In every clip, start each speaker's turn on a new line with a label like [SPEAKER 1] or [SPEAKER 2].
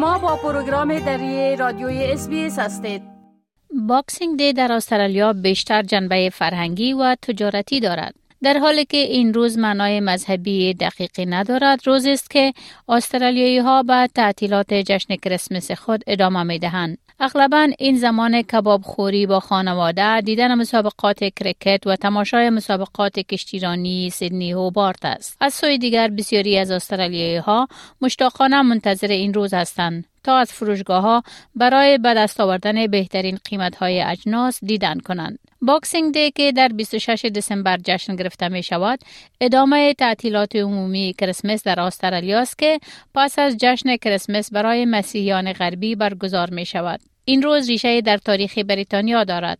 [SPEAKER 1] شما با پروگرام دری رادیوی SBS هستید.
[SPEAKER 2] Boxing Day در استرالیا بیشتر جنبه فرهنگی و تجارتی دارد. در حالی که این روز معنای مذهبی دقیقی ندارد روز است که استرالیایی ها به تعطیلات جشن کریسمس خود ادامه می دهند. اغلبا این زمان کباب خوری با خانواده دیدن مسابقات کرکت و تماشای مسابقات کشتیرانی سیدنی هوبارت است از سوی دیگر بسیاری از استرالیایی ها مشتاقانه منتظر این روز هستند تا از فروشگاه ها برای به دست آوردن بهترین قیمت های اجناس دیدن کنند. Boxing Day که در 26 دسامبر جشن گرفته می شود ادامه تعطیلات عمومی کریسمس در استرالیا است که پس از جشن کریسمس برای مسیحیان غربی برگزار می شود. این روز ریشه در تاریخ بریتانیا دارد.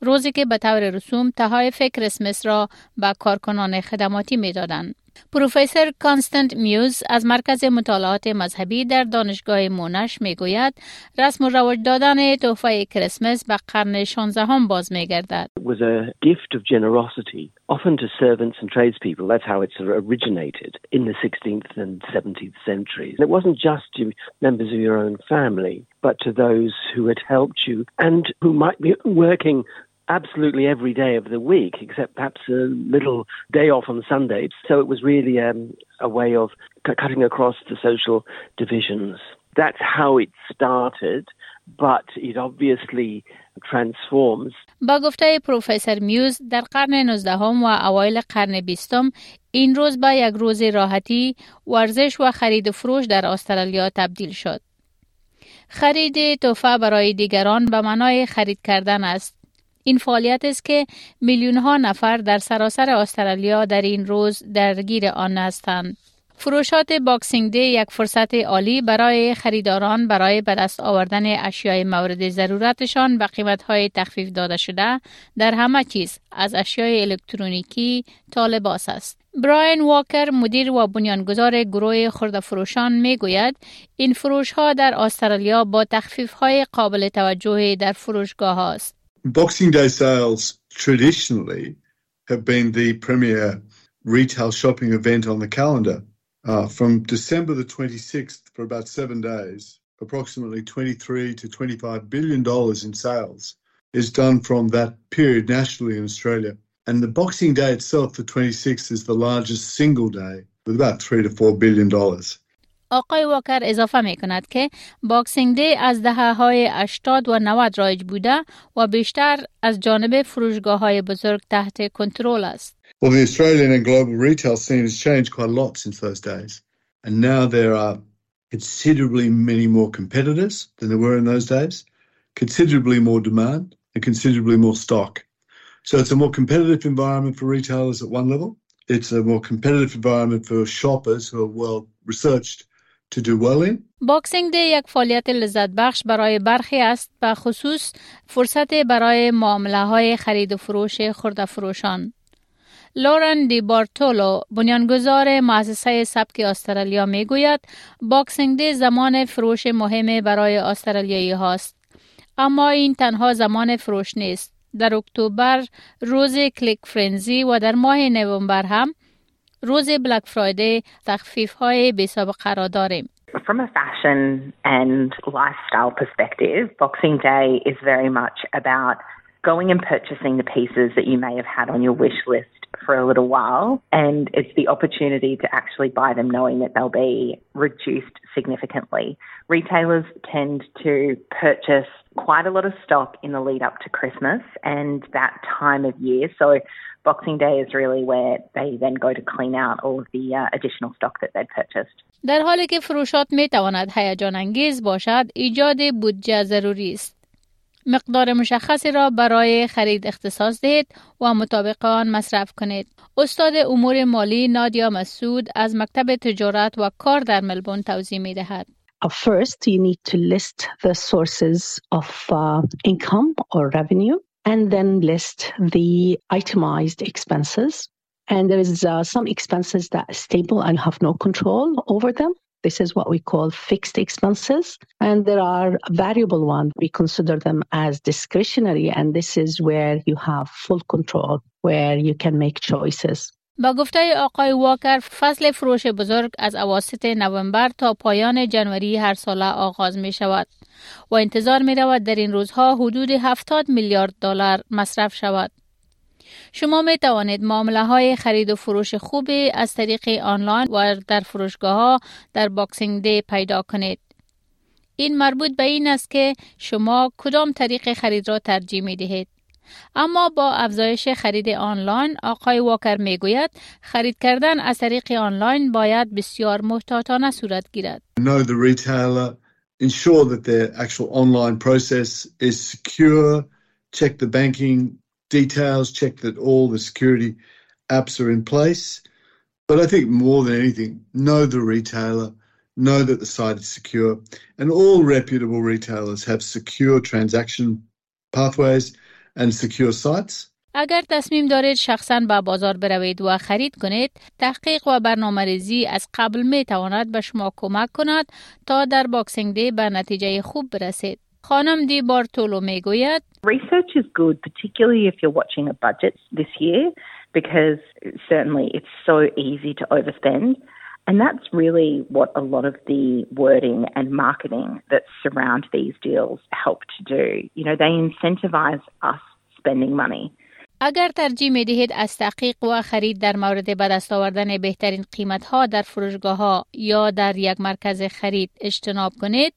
[SPEAKER 2] روزی که به طور مرسوم تحایف کریسمس را به کارکنان خدماتی می‌دادند. پروفسور کانستنت میوز از مرکز مطالعات مذهبی در دانشگاه مونش می گوید رسم و رواج دادن تحفه کریسمس به قرن 16 هم باز می گردد.
[SPEAKER 3] It was a gift of generosity, often to servants and tradespeople. That's how it originated in the 16th and 17th centuries. It wasn't just to members of your own family, but to those who had helped you and who might be working absolutely every day of the week, except perhaps a little day off on Sunday. So it was really um, a way of cutting across the social divisions. That's how it started, but it obviously transforms.
[SPEAKER 2] با گفته پروفسور میوز در قرن 19 و اوایل قرن 20 این روز با یک روز راحتی ورزش و خرید فروش در استرالیا تبدیل شد. خرید تحفه برای دیگران به معنای خرید کردن است این فعالیت است که میلیون ها نفر در سراسر استرالیا در این روز درگیر آن هستند. فروشات Boxing Day یک فرصت عالی برای خریداران برای به دست آوردن اشیای مورد ضرورتشان به قیمت های تخفیف داده شده در همه چیز از اشیای الکترونیکی تا لباس است. براین واکر مدیر و بنیانگذار گروه خرد فروشان می گوید این فروش ها در استرالیا با تخفیف های قابل توجه در فروشگاه است.
[SPEAKER 4] Boxing Day sales traditionally have been the premier retail shopping event on the calendar. Uh, from December the 26th for about seven days, approximately 23 to 25 billion dollars in sales is done from that period nationally in Australia. And the Boxing Day itself, the 26th, is the largest single day with about three to four billion dollars.
[SPEAKER 2] آقای واکر اضافه می کند که باکسینگ دی از دهه های 80 و 90 رایج بوده و بیشتر از جانب فروشگاه های بزرگ تحت کنترل است.
[SPEAKER 4] Well, the Australian and global retail scene has changed quite a lot since those days. And now there are considerably many more competitors than there were in those days, considerably more demand, and considerably more stock. So it's a more competitive environment for retailers at one level. It's a more competitive environment for shoppers who are well researched to do well in.
[SPEAKER 2] Boxing Day یک فعالیت لذت بخش برای برخی است به خصوص فرصت برای معامله های خرید و فروش خرد فروشان. لورن دی بارتولو بنیانگذار مؤسسه سبک استرالیا می گوید Boxing Day زمان فروش مهم برای استرالیایی هاست. اما این تنها زمان فروش نیست. در اکتبر روز کلیک فرنزی و در ماه نوامبر هم روز بلک فرایدی تخفیف های بی سابقه را داریم.
[SPEAKER 5] From a fashion and lifestyle perspective, Boxing Day is very much about going and purchasing the pieces that you may have had on your wish list for a little while. And it's the opportunity to actually buy them knowing that they'll be reduced significantly. Retailers tend to purchase quite a lot of stock in the lead up to Christmas and that time of year. So Boxing Day is really where they then go to clean out all of the uh, additional stock that they'd purchased.
[SPEAKER 2] در حالی که فروشات می تواند هیجان انگیز باشد ایجاد بودجه ضروری است مقدار مشخصی را برای خرید اختصاص دهید و مطابق آن مصرف کنید. استاد امور مالی نادیا مسعود از مکتب تجارت و کار در ملبون توضیح می دهد.
[SPEAKER 6] First, you need to list the sources of uh, income or revenue and then list the itemized expenses. And there is uh, some expenses that are stable and have no control over them. This is what we call fixed expenses. And there are variable ones. We consider them as discretionary. And this is where you have full control, where you can make choices.
[SPEAKER 2] با گفته آقای واکر فصل فروش بزرگ از اواسط نوامبر تا پایان جنوری هر ساله آغاز می شود و انتظار می رود در این روزها حدود 70 میلیارد دلار مصرف شود. شما می توانید معامله های خرید و فروش خوبی از طریق آنلاین و در فروشگاه ها در Boxing Day پیدا کنید. این مربوط به این است که شما کدام طریق خرید را ترجیح می دهید. اما با افزایش خرید آنلاین آقای واکر می گوید خرید کردن از طریق آنلاین باید بسیار محتاطانه صورت گیرد.
[SPEAKER 4] Ensure that their actual online process is secure, check the banking details, check that all the security apps are in place. But I think more than anything, know the retailer, know that the site is secure, and all reputable retailers have secure transaction pathways and secure sites.
[SPEAKER 2] اگر تصمیم دارید شخصا به بازار بروید و خرید کنید، تحقیق و برنامه ریزی از قبل می تواند به شما کمک کند تا در باکسینگ دی به نتیجه خوب برسید. خانم دی بارتولو می گوید
[SPEAKER 5] Research is good, particularly if you're watching a budget this year, because certainly it's so easy to overspend. And that's really what a lot of the wording and marketing that surround these deals help to do. You know, they incentivize us spending money.
[SPEAKER 2] اگر ترجیح می دهید از تحقیق و خرید در مورد به دست آوردن بهترین قیمت ها در فروشگاه ها یا در یک مرکز خرید اجتناب کنید،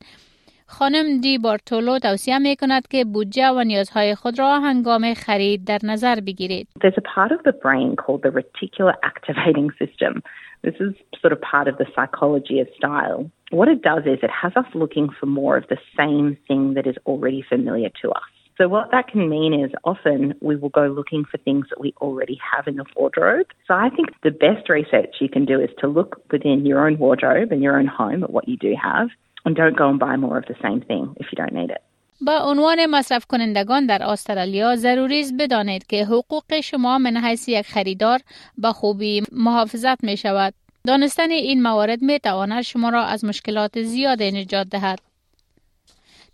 [SPEAKER 2] خانم دی بارتولو توصیه می کند که بودجه و نیازهای خود را هنگام خرید در نظر بگیرید.
[SPEAKER 5] There's a part of the brain called the reticular activating system. This is sort of part of the psychology of style. What it does is it has us looking for more of the same thing that is already familiar to us. So what that can mean is often we will go looking for things that we already have in the wardrobe. So I think the best research you can do is to look within your own wardrobe and your own home at what you do have and don't go and buy more of the same thing if you don't need it.
[SPEAKER 2] با عنوان مصرف کنندگان در استرالیا ضروری است بدانید که حقوق شما من حیث یک خریدار به خوبی محافظت می شود. دانستن این موارد می تواند شما را از مشکلات زیاد نجات دهد.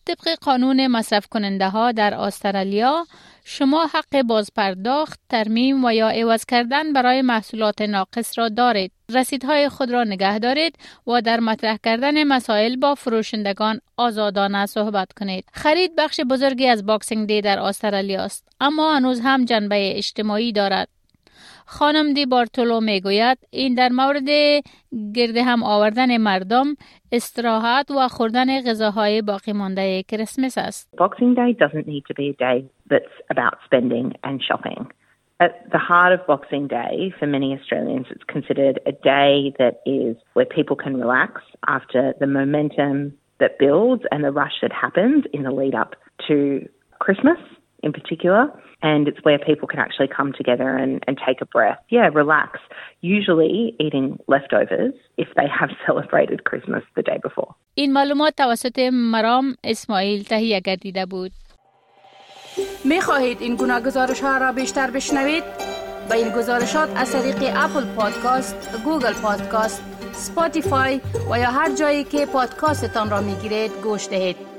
[SPEAKER 2] طبق قانون مصرف کننده ها در استرالیا شما حق بازپرداخت، ترمیم و یا عوض کردن برای محصولات ناقص را دارید. رسیدهای خود را نگه دارید و در مطرح کردن مسائل با فروشندگان آزادانه صحبت کنید. خرید بخش بزرگی از Boxing Day در استرالیا است، اما هنوز هم جنبه اجتماعی دارد. خانم دی بارتولو می گوید این در مورد گرد هم آوردن مردم استراحت و خوردن غذاهای باقی مانده کریسمس است.
[SPEAKER 5] Boxing Day doesn't need to be a day that's about spending and shopping. At the heart of Boxing Day, for many Australians, it's considered a day that is where people can relax after the momentum that builds and the rush that happens in the lead up to Christmas in particular. And it's where people can actually come together and, and take a breath. Yeah, relax. Usually eating leftovers if they have celebrated Christmas the day before.
[SPEAKER 2] این معلومات توسط مرام اسماعیل تهیه گردیده بود.
[SPEAKER 1] می خواهید این گناه گزارش ها را بیشتر بشنوید؟ با این گزارشات از طریق اپل پادکاست، گوگل پادکاست، سپاتیفای و یا هر جایی که پادکاستتان را می گیرید گوش دهید.